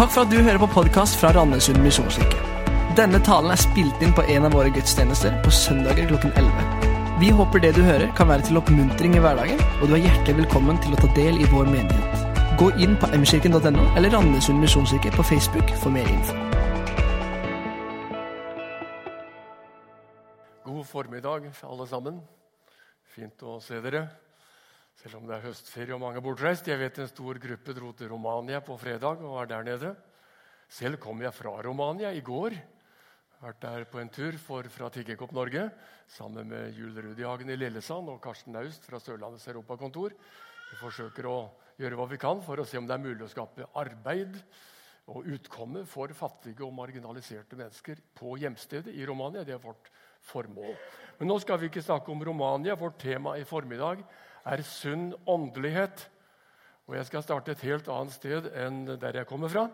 Takk for at du hører på podkast fra Randesund misjonskirke. Denne talen er spilt inn på en av våre gudstjenester på søndager klokken 11. Vi håper det du hører, kan være til oppmuntring i hverdagen, og du er hjertelig velkommen til å ta del i vår menighet. Gå inn på mkirken.no eller Randesund misjonskirke på Facebook for mer info. God formiddag, alle sammen. Fint å se dere. Selv om det er høstferie og mange bortreist. Jeg vet en stor gruppe dro til Romania på fredag og er der nede. Selv kom jeg fra Romania i går. Vært der på en tur for, fra Tiggekopp Norge sammen med Jul Rudihagen i Lillesand og Karsten Naust fra Sørlandets europakontor. Vi forsøker å gjøre hva vi kan for å se om det er mulig å skape arbeid og utkomme for fattige og marginaliserte mennesker på hjemstedet i Romania. Det er vårt formål. Men nå skal vi ikke snakke om Romania. Vårt tema i formiddag er sunn åndelighet. Og jeg skal starte et helt annet sted enn der jeg kommer fra.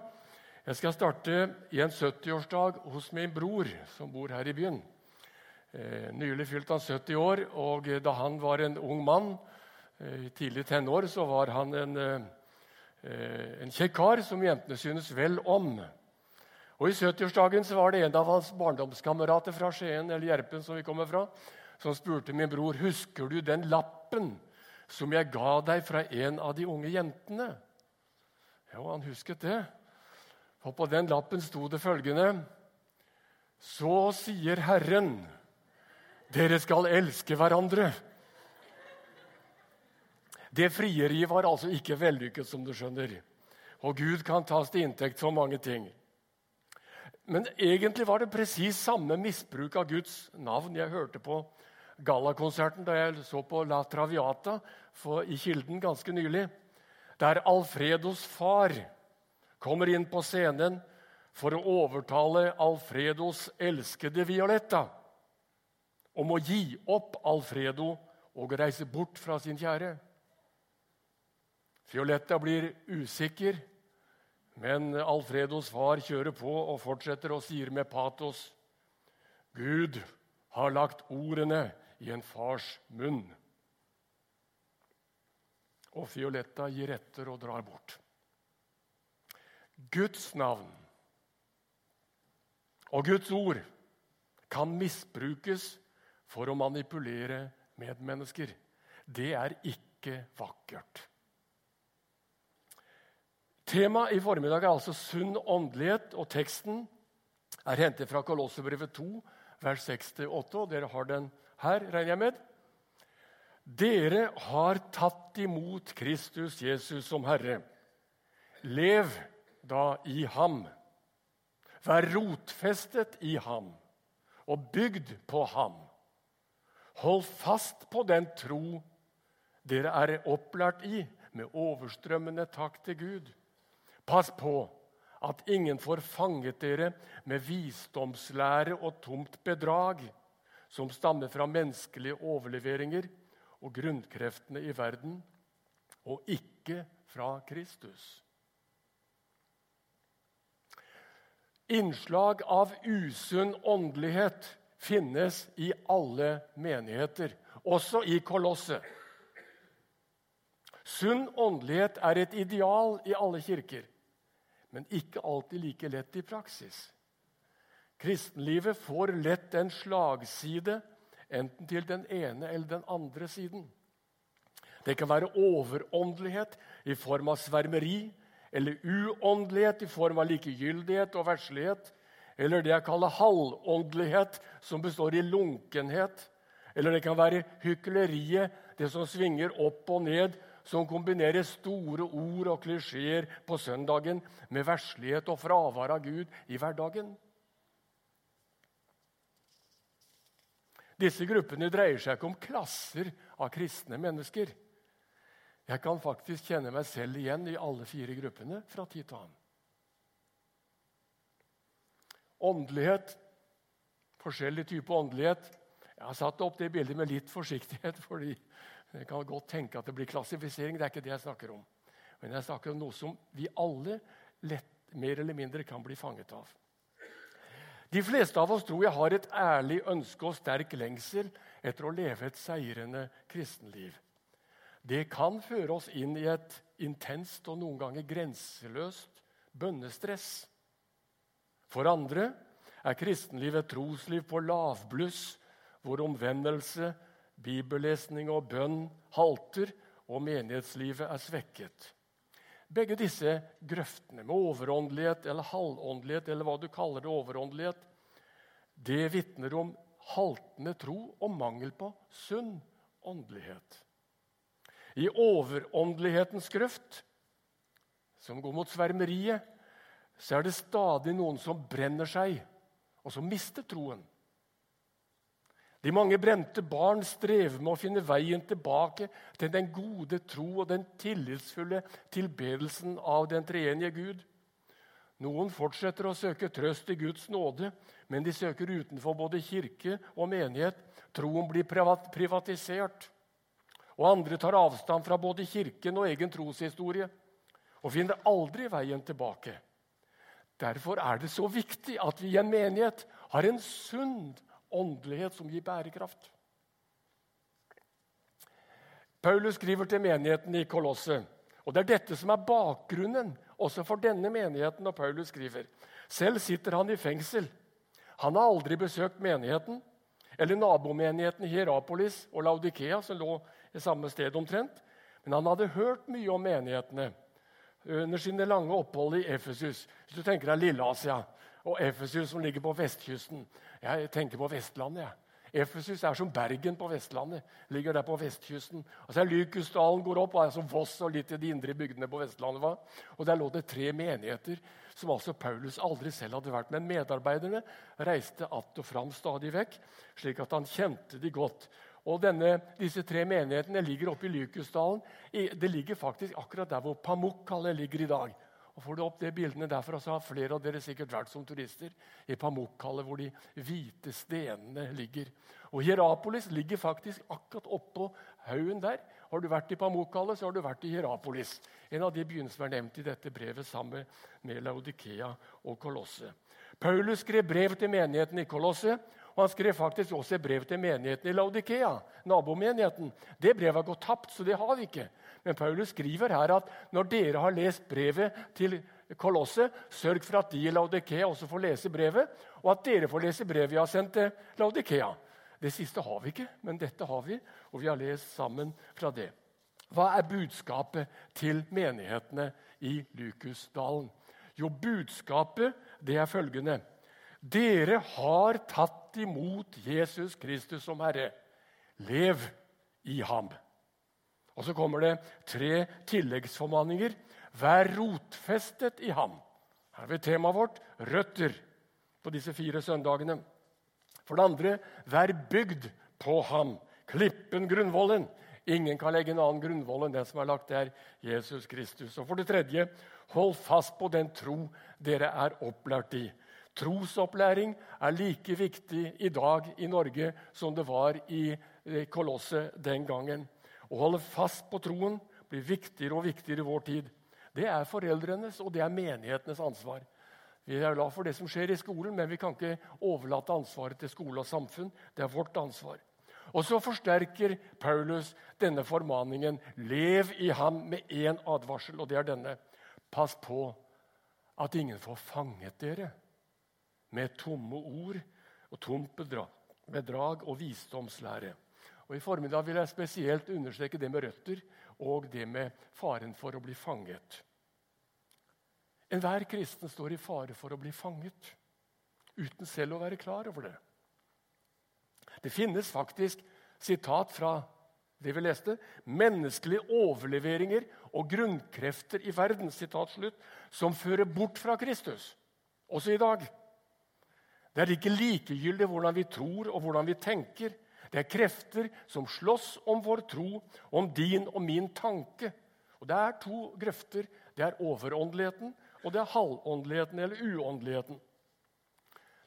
Jeg skal starte i en 70-årsdag hos min bror, som bor her i byen. Eh, nylig fylte han 70 år, og da han var en ung mann, eh, i tidlig tenår, så var han en, eh, en kjekk kar som jentene synes vel om. Og I 70-årsdagen så var det en av hans barndomskamerater fra Skien eller Gjerpen som vi kommer fra, som spurte min bror husker du den lappen som jeg ga deg fra en av de unge jentene. Jo, han husket det. Og på den lappen sto det følgende Så sier Herren, dere skal elske hverandre. Det frieriet var altså ikke vellykket, som du skjønner. Og Gud kan tas til inntekt for mange ting. Men egentlig var det presis samme misbruk av Guds navn jeg hørte på gallakonserten da jeg så på La Traviata i Kilden ganske nylig, der Alfredos far kommer inn på scenen for å overtale Alfredos elskede Violetta om å gi opp Alfredo og reise bort fra sin kjære. Violetta blir usikker, men Alfredos far kjører på og fortsetter og sier med patos Gud har lagt ordene i en fars munn. Og Fioletta gir etter og drar bort. Guds navn og Guds ord kan misbrukes for å manipulere medmennesker. Det er ikke vakkert. Temaet i formiddag er altså sunn åndelighet, og teksten er hentet fra Kolossebrevet 2, vers 6-8. og Dere har den her, regner jeg med. Dere har tatt imot Kristus Jesus som Herre. Lev da i ham. Vær rotfestet i ham og bygd på ham. Hold fast på den tro dere er opplært i, med overstrømmende takk til Gud. Pass på at ingen får fanget dere med visdomslære og tomt bedrag som stammer fra menneskelige overleveringer og grunnkreftene i verden, og ikke fra Kristus. Innslag av usunn åndelighet finnes i alle menigheter, også i Kolosset. Sunn åndelighet er et ideal i alle kirker, men ikke alltid like lett i praksis. Kristenlivet får lett en slagside enten til den ene eller den andre siden. Det kan være overåndelighet i form av svermeri, eller uåndelighet i form av likegyldighet og verslighet, eller det jeg kaller halvåndelighet, som består i lunkenhet. Eller det kan være hykleriet, det som svinger opp og ned, som kombinerer store ord og klisjeer på søndagen med verslighet og fravær av Gud i hverdagen. Disse gruppene dreier seg ikke om klasser av kristne mennesker. Jeg kan faktisk kjenne meg selv igjen i alle fire gruppene fra tid til annen. Åndelighet, forskjellig type åndelighet Jeg har satt opp det bildet med litt forsiktighet, fordi jeg kan godt tenke at det blir klassifisering. Det er ikke det jeg snakker om. Men jeg snakker om noe som vi alle lett, mer eller mindre kan bli fanget av. De fleste av oss tror jeg har et ærlig ønske og sterk lengsel etter å leve et seirende kristenliv. Det kan føre oss inn i et intenst og noen ganger grenseløst bønnestress. For andre er kristenliv et trosliv på lavbluss, hvor omvendelse, bibellesning og bønn halter, og menighetslivet er svekket. Begge disse grøftene, med overåndelighet eller halvåndelighet, eller hva du kaller det, overåndelighet, det vitner om haltende tro og mangel på sunn åndelighet. I overåndelighetens grøft, som går mot svermeriet, så er det stadig noen som brenner seg, og som mister troen. De mange brente barn strever med å finne veien tilbake til den gode tro og den tillitsfulle tilbedelsen av den treenige Gud. Noen fortsetter å søke trøst i Guds nåde, men de søker utenfor både kirke og menighet. Troen blir privatisert. Og andre tar avstand fra både kirken og egen troshistorie og finner aldri veien tilbake. Derfor er det så viktig at vi i en menighet har en sunn åndelighet som gir bærekraft. Paulus skriver til menigheten i Kolosset. Og Det er dette som er bakgrunnen også for denne menigheten. når Paulus skriver. Selv sitter han i fengsel. Han har aldri besøkt menigheten eller nabomenigheten i Hierapolis og Laudikea, som lå i samme sted omtrent. Men han hadde hørt mye om menighetene under sine lange opphold i Efesus. Hvis du tenker deg Lilleasia og Efesus, som ligger på vestkysten. Jeg tenker på Vestlandet. jeg. Efesus er som Bergen på Vestlandet. ligger der på vestkysten. Og så Lykusdalen går opp, og er som Voss og litt i de indre bygdene på Vestlandet. var. Og Der lå det tre menigheter som altså Paulus aldri selv hadde vært. Men medarbeiderne reiste att og fram stadig vekk, slik at han kjente de godt. Og denne, Disse tre menighetene ligger oppe i Lykusdalen. Det ligger faktisk akkurat der hvor Pamukkale ligger i dag. Og Får du opp de bildene derfra, så har flere av dere sikkert vært som turister i Pamukkale, hvor de hvite stenene ligger. Og Hierapolis ligger faktisk akkurat oppå haugen der. Har du vært i Pamukkale, så har du vært i Hierapolis. En av de byene som er nevnt i dette brevet sammen med Laudikea og Kolosse. Paulus skrev brev til menigheten i Kolosse, og han skrev faktisk også brev til menigheten i Laudikea. nabomenigheten. Det brevet har gått tapt, så det har vi ikke. Men Paulus skriver her at når dere har lest brevet til Kolosse, sørg for at de i Laudikea også får lese brevet, og at dere får lese brevet jeg har sendt til Laudikea. Det siste har vi ikke, men dette har vi, og vi har lest sammen fra det. Hva er budskapet til menighetene i Lukusdalen? Jo, budskapet det er følgende. Dere har tatt imot Jesus Kristus som Herre. Lev i ham. Og så kommer det tre tilleggsformaninger. Vær rotfestet i ham. Her vi temaet vårt røtter på disse fire søndagene. For det andre, vær bygd på ham. Klippen, grunnvollen. Ingen kan legge en annen grunnvoll enn den som er lagt der, Jesus Kristus. Og for det tredje, hold fast på den tro dere er opplært i. Trosopplæring er like viktig i dag i Norge som det var i Kolosset den gangen. Å holde fast på troen blir viktigere og viktigere i vår tid. Det er foreldrenes og det er menighetenes ansvar. Vi er glad for det som skjer i skolen, men vi kan ikke overlate ansvaret til skole og samfunn. Det er vårt ansvar. Og så forsterker Paulus denne formaningen. Lev i ham med én advarsel, og det er denne. Pass på at ingen får fanget dere med tomme ord og tomt bedrag og visdomslære. Og I formiddag vil jeg spesielt understreke det med røtter og det med faren for å bli fanget. Enhver kristen står i fare for å bli fanget uten selv å være klar over det. Det finnes faktisk sitat fra det vi leste, 'menneskelige overleveringer og grunnkrefter i verden' slutt, som fører bort fra Kristus, også i dag. Det er ikke likegyldig hvordan vi tror og hvordan vi tenker. Det er krefter som slåss om vår tro, om din og min tanke. Og Det er to grøfter. Det er overåndeligheten, og det er halvåndeligheten eller uåndeligheten.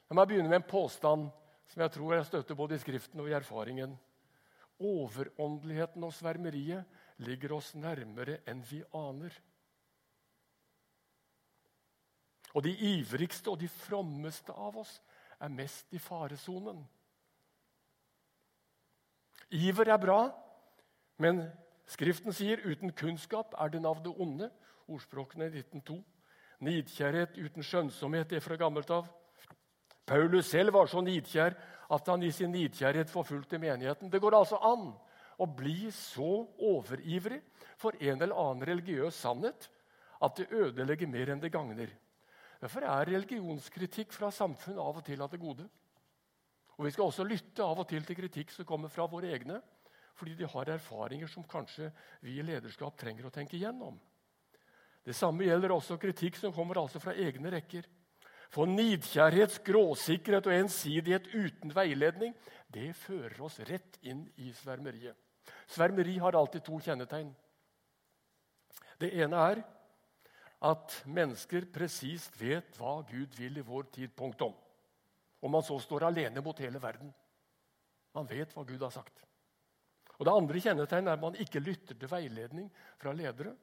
La meg begynne med en påstand som jeg tror jeg støtter både i Skriften og i erfaringen. Overåndeligheten og svermeriet ligger oss nærmere enn vi aner. Og de ivrigste og de frommeste av oss er mest i faresonen. Iver er bra, men Skriften sier uten kunnskap er den av det onde. Ordspråkene 19.2. Nidkjærhet uten skjønnsomhet er fra gammelt av. Paulus selv var så nidkjær at han i sin nidkjærhet forfulgte menigheten. Det går altså an å bli så overivrig for en eller annen religiøs sannhet at det ødelegger mer enn det gagner. Derfor er religionskritikk fra samfunnet av og til av det gode. Og Vi skal også lytte av og til til kritikk som kommer fra våre egne, fordi de har erfaringer som kanskje vi i lederskap trenger å tenke igjennom. Det samme gjelder også kritikk som kommer altså fra egne rekker. For nidkjærhet, skråsikkerhet og ensidighet uten veiledning det fører oss rett inn i svermeriet. Svermeri har alltid to kjennetegn. Det ene er at mennesker presist vet hva Gud vil i vår tid. Punktum. Om man så står alene mot hele verden. Man vet hva Gud har sagt. Og Det andre kjennetegnet er at man ikke lytter til veiledning fra ledere.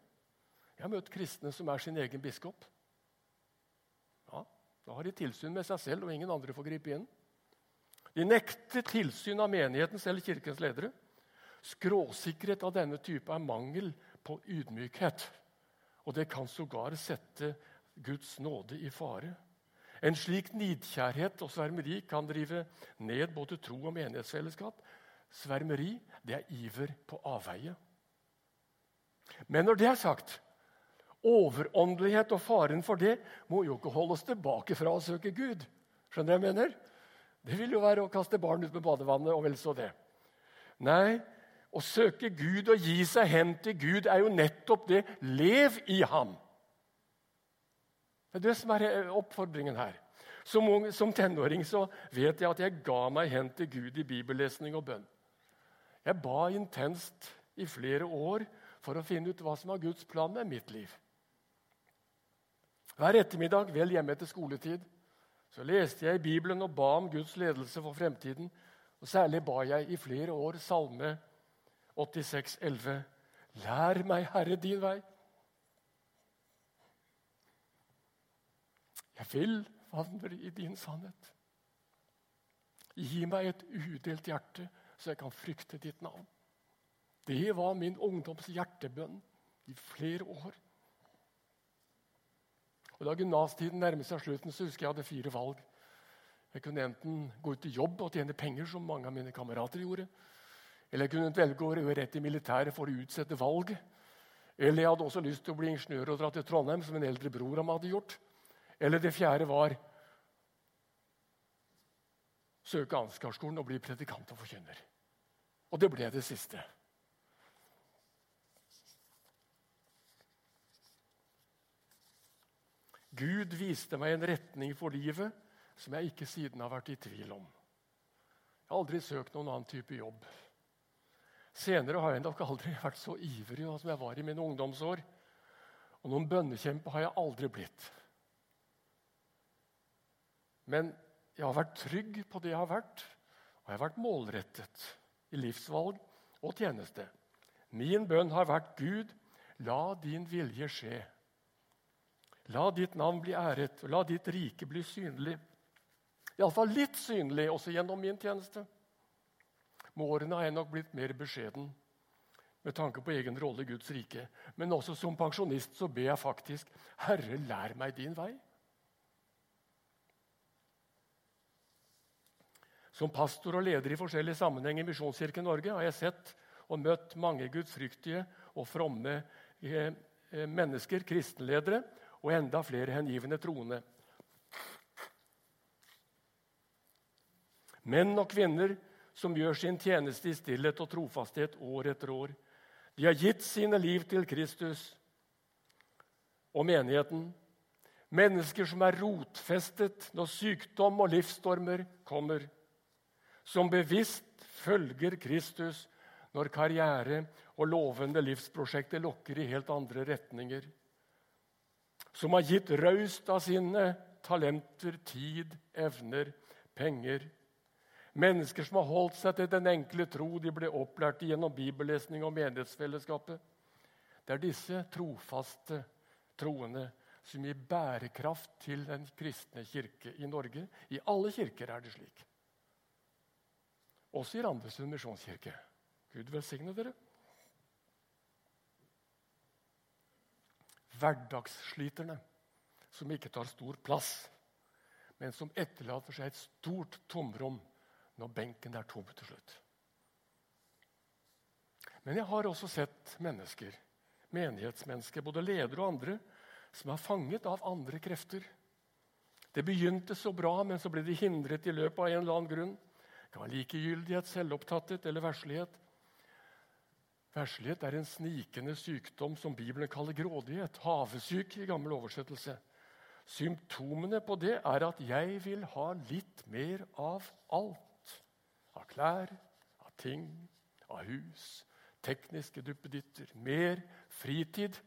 Jeg har møtt kristne som er sin egen biskop. Ja, Da har de tilsyn med seg selv, og ingen andre får gripe inn. De nekter tilsyn av menighetens eller kirkens ledere. Skråsikkerhet av denne type er mangel på ydmykhet. Og det kan sågar sette Guds nåde i fare. En slik nidkjærhet og svermeri kan drive ned både tro og menighetsfellesskap. Svermeri det er iver på avveie. Men når det er sagt, overåndelighet og faren for det må jo ikke holde oss tilbake fra å søke Gud. Skjønner du hva jeg mener? Det vil jo være å kaste barn ut med badevannet og vel så det. Nei, å søke Gud og gi seg hen til Gud er jo nettopp det. Lev i ham. Det er det som er eh, oppfordringen her. Som, ung, som tenåring så vet jeg at jeg ga meg hen til Gud i bibellesning og bønn. Jeg ba intenst i flere år for å finne ut hva som var Guds plan med mitt liv. Hver ettermiddag, vel hjemme etter skoletid, så leste jeg i Bibelen og ba om Guds ledelse for fremtiden. Og Særlig ba jeg i flere år Salme 86, 11. Lær meg, Herre, din vei. Jeg vil vandre i din sannhet. Gi meg et udelt hjerte, så jeg kan frykte ditt navn. Det var min ungdoms hjertebønn i flere år. Og Da gymnastiden nærmet seg slutten, så husker jeg hadde fire valg. Jeg kunne enten gå ut i jobb og tjene penger, som mange av mine kamerater gjorde. Eller jeg kunne velge å gå rett i militæret for å utsette valget. Eller jeg hadde også lyst til å bli ingeniør og dra til Trondheim, som en eldre bror av meg hadde gjort. Eller det fjerde var søke Ansgarskolen og bli predikant og forkynner. Og det ble det siste. Gud viste meg en retning for livet som jeg ikke siden har vært i tvil om. Jeg har aldri søkt noen annen type jobb. Senere har jeg nok aldri vært så ivrig som jeg var i mine ungdomsår. Og noen bønnekjempe har jeg aldri blitt. Men jeg har vært trygg på det jeg har vært, og jeg har vært målrettet i livsvalg og tjeneste. Min bønn har vært Gud, la din vilje skje. La ditt navn bli æret, og la ditt rike bli synlig. Iallfall litt synlig også gjennom min tjeneste. Med årene har jeg nok blitt mer beskjeden med tanke på egen rolle i Guds rike. Men også som pensjonist så ber jeg faktisk Herre, lær meg din vei. Som pastor og leder i forskjellige sammenhenger i Misjonskirken Norge har jeg sett og møtt mange gudfryktige og fromme eh, eh, mennesker, kristenledere, og enda flere hengivne troende. Menn og kvinner som gjør sin tjeneste i stillhet og trofasthet år etter år. De har gitt sine liv til Kristus og menigheten. Mennesker som er rotfestet når sykdom og livsstormer kommer. Som bevisst følger Kristus når karriere og lovende livsprosjekter lokker i helt andre retninger som har gitt raust av sine talenter, tid, evner, penger. Mennesker som har holdt seg til den enkle tro de ble opplært gjennom bibellesning og menighetsfellesskapet. Det er disse trofaste troende som gir bærekraft til den kristne kirke i Norge. I alle kirker er det slik. Også i Randesund misjonskirke. Gud velsigne dere. hverdagssliterne, som ikke tar stor plass, men som etterlater seg et stort tomrom når benken er tom til slutt. Men jeg har også sett mennesker, menighetsmennesker, både ledere og andre, som er fanget av andre krefter. Det begynte så bra, men så ble de hindret i løpet av en eller annen grunn. Det var likegyldighet, selvopptatthet eller verslighet. Verslighet er en snikende sykdom som Bibelen kaller grådighet. Havesyke i gammel oversettelse. Symptomene på det er at jeg vil ha litt mer av alt. Av klær, av ting, av hus, tekniske duppeditter, mer fritid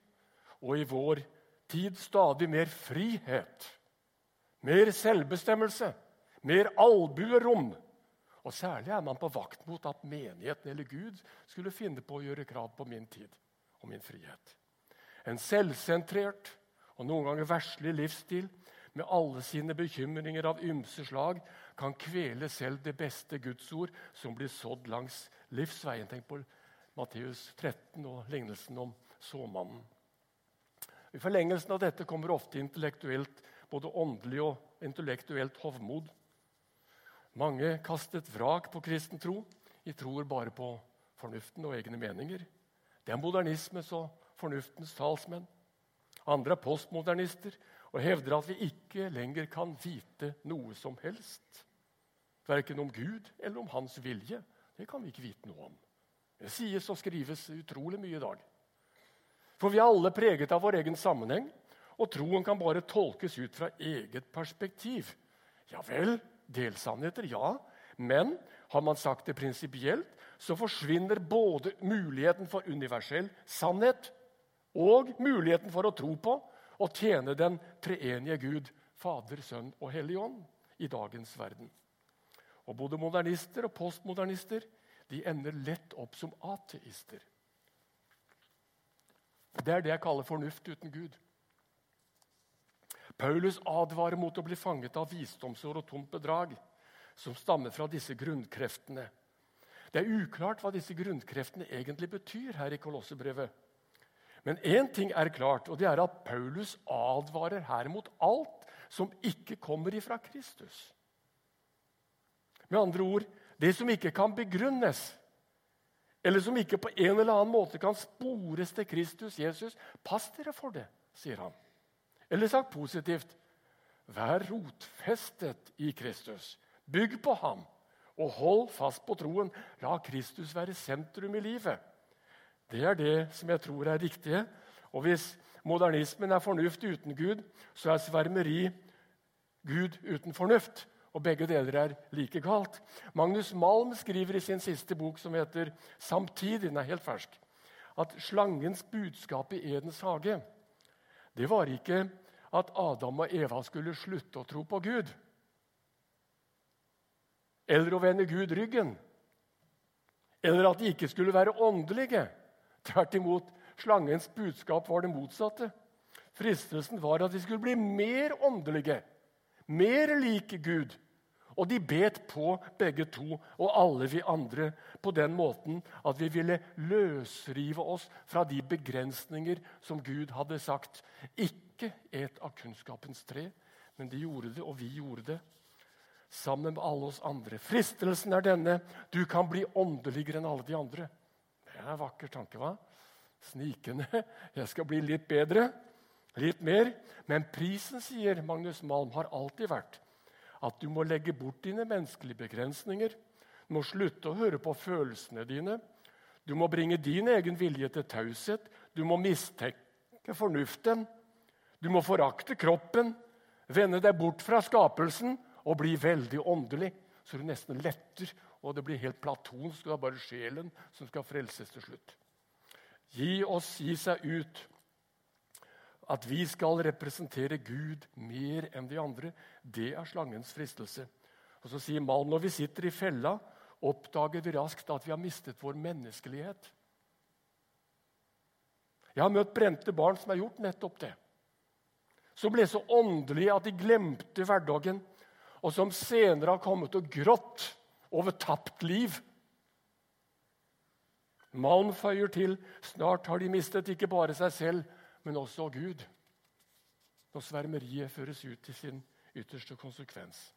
og i vår tid stadig mer frihet. Mer selvbestemmelse, mer albuerom. Og særlig er man på vakt mot at menigheten eller Gud skulle finne på å gjøre krav på min tid og min frihet. En selvsentrert og noen ganger verslig livsstil med alle sine bekymringer av ymse slag kan kvele selv det beste gudsord som blir sådd langs livsveien. Tenk på Matteus 13 og lignelsen om såmannen. I forlengelsen av dette kommer ofte intellektuelt, både åndelig og intellektuelt hovmod. Mange kastet vrak på kristen tro. De tror bare på fornuften og egne meninger. Det er modernismes og fornuftens talsmenn. Andre er postmodernister og hevder at vi ikke lenger kan vite noe som helst. Verken om Gud eller om hans vilje. Det kan vi ikke vite noe om. Det sies og skrives utrolig mye i dag. For vi er alle preget av vår egen sammenheng, og troen kan bare tolkes ut fra eget perspektiv. Ja vel, delsannheter, ja. Men har man sagt det prinsipielt, så forsvinner både muligheten for universell sannhet og muligheten for å tro på og tjene den treenige Gud, Fader, Sønn og Hellig Ånd, i dagens verden. Og Både modernister og postmodernister de ender lett opp som ateister. Det er det jeg kaller fornuft uten Gud. Paulus advarer mot å bli fanget av visdomsord og tomt bedrag som stammer fra disse grunnkreftene. Det er uklart hva disse grunnkreftene egentlig betyr her i Kolossebrevet. Men én ting er klart, og det er at Paulus advarer her mot alt som ikke kommer ifra Kristus. Med andre ord det som ikke kan begrunnes, eller som ikke på en eller annen måte kan spores til Kristus Jesus, pass dere for det, sier han. Eller sagt positivt Vær rotfestet i Kristus. Bygg på ham, og hold fast på troen. La Kristus være sentrum i livet. Det er det som jeg tror er riktige. Og hvis modernismen er fornuft uten Gud, så er svermeri Gud uten fornuft. Og begge deler er like galt. Magnus Malm skriver i sin siste bok, som heter 'Samtidig', den er helt fersk, at slangens budskap i Edens hage det var ikke at Adam og Eva skulle slutte å tro på Gud. Eller å vende Gud ryggen. Eller at de ikke skulle være åndelige. Tvert imot, slangens budskap var det motsatte. Fristelsen var at de skulle bli mer åndelige mer lik Gud. Og de bet på begge to og alle vi andre på den måten at vi ville løsrive oss fra de begrensninger som Gud hadde sagt. Ikke et av kunnskapens tre, men de gjorde det, og vi gjorde det. Sammen med alle oss andre. Fristelsen er denne. Du kan bli åndeligere enn alle de andre. Det er en vakker tanke, hva? Snikende. Jeg skal bli litt bedre. Litt mer. Men prisen, sier Magnus Malm, har alltid vært at du må legge bort dine menneskelige begrensninger. Du må slutte å høre på følelsene dine. Du må bringe din egen vilje til taushet. Du må mistenke fornuften. Du må forakte kroppen, vende deg bort fra skapelsen og bli veldig åndelig, så du nesten letter, og det blir helt platonsk. Det er bare sjelen som skal frelses til slutt. Gi oss gi seg ut at vi skal representere Gud mer enn de andre, det er slangens fristelse. Og Så sier Malm når vi sitter i fella, oppdager vi raskt at vi har mistet vår menneskelighet. Jeg har møtt brente barn som har gjort nettopp det. Som ble så åndelige at de glemte hverdagen, og som senere har kommet og grått over tapt liv. Malm føyer til snart har de mistet ikke bare seg selv, men også Gud. når svermeriet føres ut til sin ytterste konsekvens.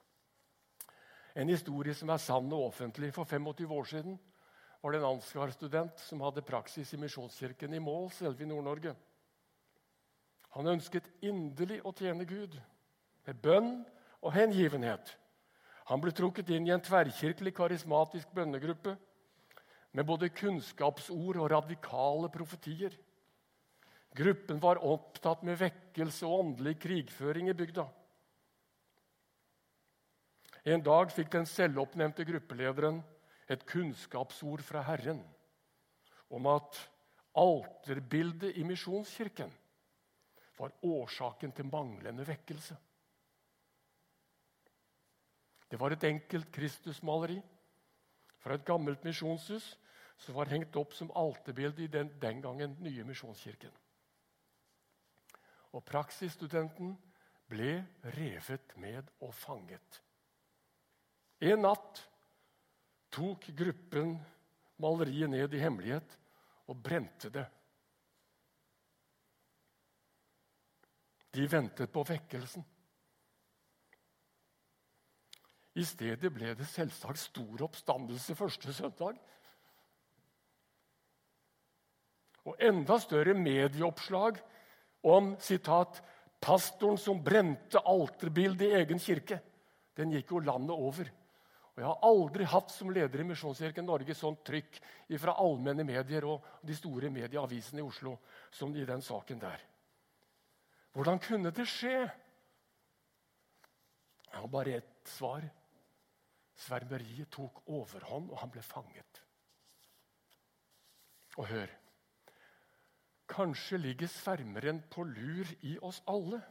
En historie som er sann og offentlig. For 25 år siden var det en Ansgar-student som hadde praksis i Misjonskirken i Mål, selve i Nord-Norge. Han ønsket inderlig å tjene Gud med bønn og hengivenhet. Han ble trukket inn i en tverrkirkelig, karismatisk bønnegruppe med både kunnskapsord og radikale profetier. Gruppen var opptatt med vekkelse og åndelig krigføring i bygda. En dag fikk den selvoppnevnte gruppelederen et kunnskapsord fra Herren om at alterbildet i Misjonskirken var årsaken til manglende vekkelse. Det var et enkelt Kristusmaleri fra et gammelt misjonshus som var hengt opp som alterbilde i den, den gangen nye misjonskirken. Og praksisstudenten ble revet med og fanget. En natt tok gruppen maleriet ned i hemmelighet og brente det. De ventet på vekkelsen. I stedet ble det selvsagt stor oppstandelse første søndag. Og enda større medieoppslag om citat, 'pastoren som brente alterbildet i egen kirke'. Den gikk jo landet over. Og Jeg har aldri hatt som leder i Misjonskirken Norge sånt trykk fra allmenne medier og de store medieavisene i Oslo som i den saken der. Hvordan kunne det skje? Jeg har bare ett svar. Svermeriet tok overhånd, og han ble fanget. Og hør Kanskje ligger svermeren på lur i oss alle.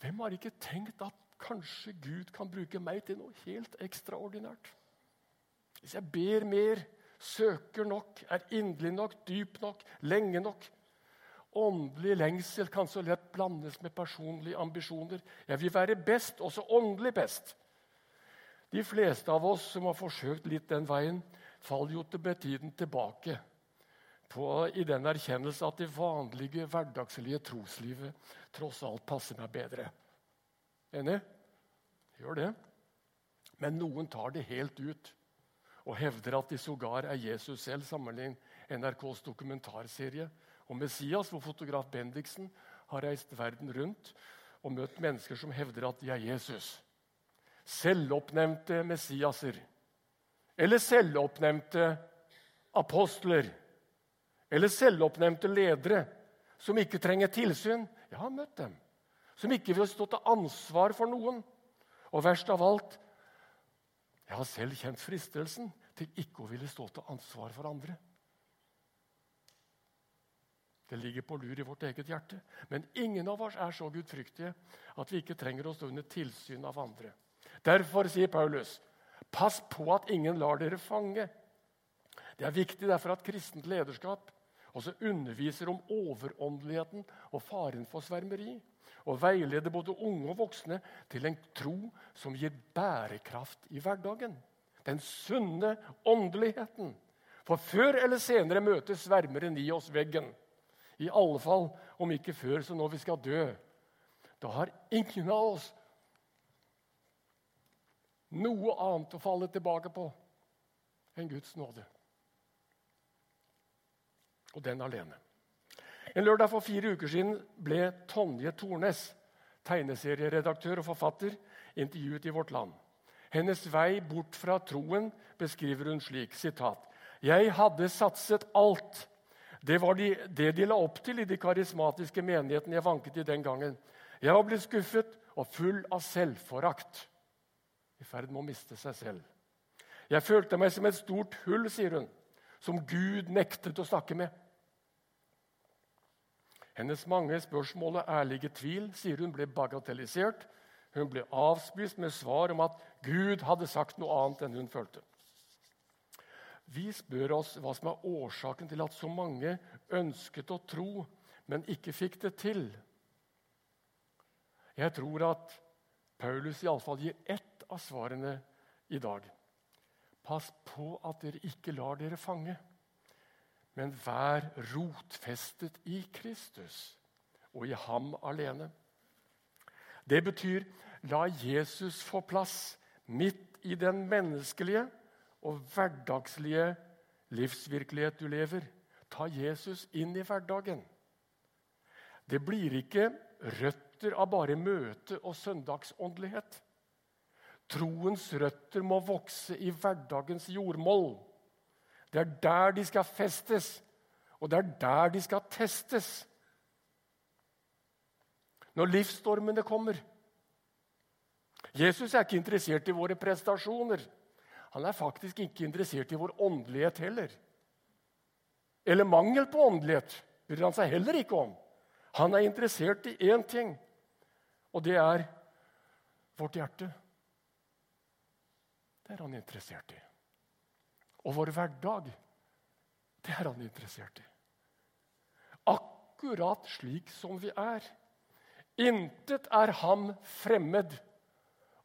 Hvem har ikke tenkt at kanskje Gud kan bruke meg til noe helt ekstraordinært? Hvis jeg ber mer, søker nok, er inderlig nok, dyp nok, lenge nok Åndelig lengsel kan så lett blandes med personlige ambisjoner. Jeg vil være best, også åndelig best. De fleste av oss som har forsøkt litt den veien, faller jo til tiden tilbake på, i den erkjennelse at det vanlige, hverdagslige troslivet tross alt passer meg bedre. Enig? Gjør det. Men noen tar det helt ut og hevder at de sågar er Jesus selv, sammenlignet NRKs dokumentarserie om Messias, hvor fotograf Bendiksen har reist verden rundt og møtt mennesker som hevder at de er Jesus selvoppnevnte Messiaser eller selvoppnevnte apostler eller selvoppnevnte ledere som ikke trenger tilsyn. Jeg har møtt dem. Som ikke vil stå til ansvar for noen. Og verst av alt jeg har selv kjent fristelsen til ikke å ville stå til ansvar for andre. Det ligger på lur i vårt eget hjerte. Men ingen av oss er så gudfryktige at vi ikke trenger å stå under tilsyn av andre. Derfor sier Paulus, pass på at ingen lar dere fange. Det er viktig derfor at kristent lederskap også underviser om overåndeligheten og faren for svermeri. Og veileder både unge og voksne til en tro som gir bærekraft i hverdagen. Den sunne åndeligheten. For før eller senere møter svermeren i oss veggen. I alle fall om ikke før, så når vi skal dø. Da har ingen av oss noe annet å falle tilbake på enn Guds nåde. Og den alene. En lørdag for fire uker siden ble Tonje Tornes, tegneserieredaktør og forfatter, intervjuet i Vårt Land. Hennes vei bort fra troen beskriver hun slik sitat, Jeg hadde satset alt. Det var de, det de la opp til i de karismatiske menighetene jeg vanket i den gangen. Jeg var blitt skuffet og full av selvforakt i ferd med å miste seg selv. Jeg følte meg som et stort hull, sier hun, som Gud nektet å snakke med. Hennes mange spørsmål og ærlige tvil sier hun ble bagatellisert. Hun ble avspist med svar om at Gud hadde sagt noe annet enn hun følte. Vi spør oss hva som er årsaken til at så mange ønsket å tro, men ikke fikk det til. Jeg tror at Paulus iallfall gir ett av svarene i dag. Pass på at dere ikke lar dere fange, men vær rotfestet i Kristus og i ham alene. Det betyr la Jesus få plass midt i den menneskelige og hverdagslige livsvirkelighet du lever. Ta Jesus inn i hverdagen. Det blir ikke røtter av bare møte og søndagsåndelighet. Troens røtter må vokse i hverdagens jordmoll. Det er der de skal festes, og det er der de skal testes. Når livsstormene kommer. Jesus er ikke interessert i våre prestasjoner. Han er faktisk ikke interessert i vår åndelighet heller. Eller mangel på åndelighet bryr han seg heller ikke om. Han er interessert i én ting, og det er vårt hjerte. Det er han interessert i. Og vår hverdag, det er han interessert i. Akkurat slik som vi er. Intet er ham fremmed,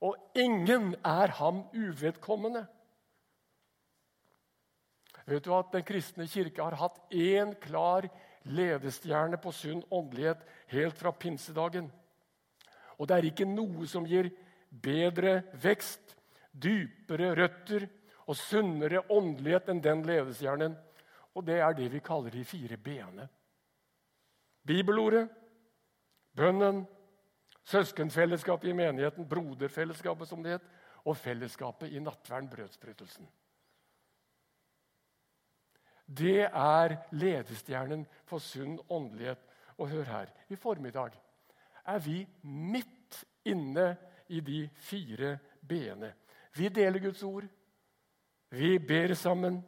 og ingen er ham uvedkommende. Vet du at Den kristne kirke har hatt én klar ledestjerne på sunn åndelighet helt fra pinsedagen. Og det er ikke noe som gir bedre vekst, dypere røtter og sunnere åndelighet enn den ledestjernen. Og det er det vi kaller de fire b-ene. Bibelordet, bønnen, søskenfellesskapet i menigheten, broderfellesskapet som det het, og fellesskapet i nattverden, brødsbrytelsen. Det er ledestjernen for sunn åndelighet. Og hør her, i formiddag er vi midt inne i de fire b-ene. Vi deler Guds ord. Vi ber sammen.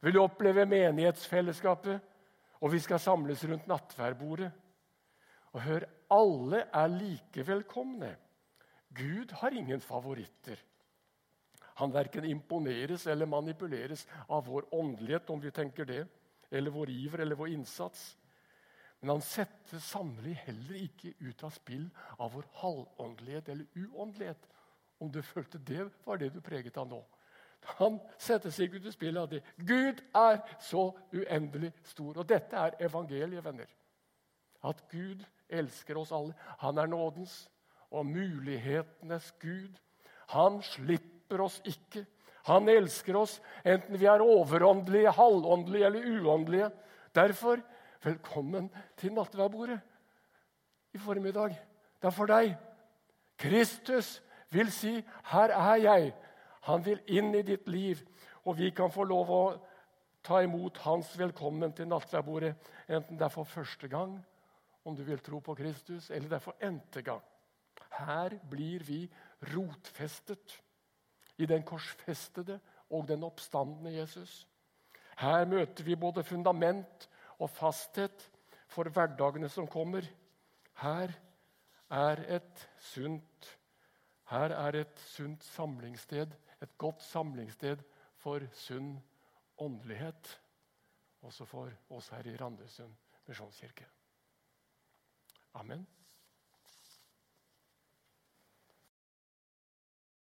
Vil oppleve menighetsfellesskapet. Og vi skal samles rundt nattverdbordet. Og hør, alle er like velkomne. Gud har ingen favoritter. Han verken imponeres eller manipuleres av vår åndelighet, om vi tenker det, eller vår iver eller vår innsats. Men han setter sannelig heller ikke ut av spill av vår halvåndelighet eller uåndelighet. Om du følte det var det du preget av nå. Han setter seg ut i spillet av det. Gud er så uendelig stor. Og dette er evangeliet, venner. At Gud elsker oss alle. Han er nådens og mulighetenes Gud. Han slipper oss ikke. Han elsker oss enten vi er overåndelige, halvåndelige eller uåndelige. Derfor, velkommen til nattverdbordet i formiddag. Det er for deg. Kristus vil si, 'Her er jeg'. Han vil inn i ditt liv, og vi kan få lov å ta imot hans velkommen til nattverdbordet, enten det er for første gang, om du vil tro på Kristus, eller det er for n-te gang. Her blir vi rotfestet i den korsfestede og den oppstandende Jesus. Her møter vi både fundament og fasthet for hverdagene som kommer. Her er et sunt her er et sunt samlingssted, et godt samlingssted for sunn åndelighet. Også for oss her i Randesund misjonskirke. Amen.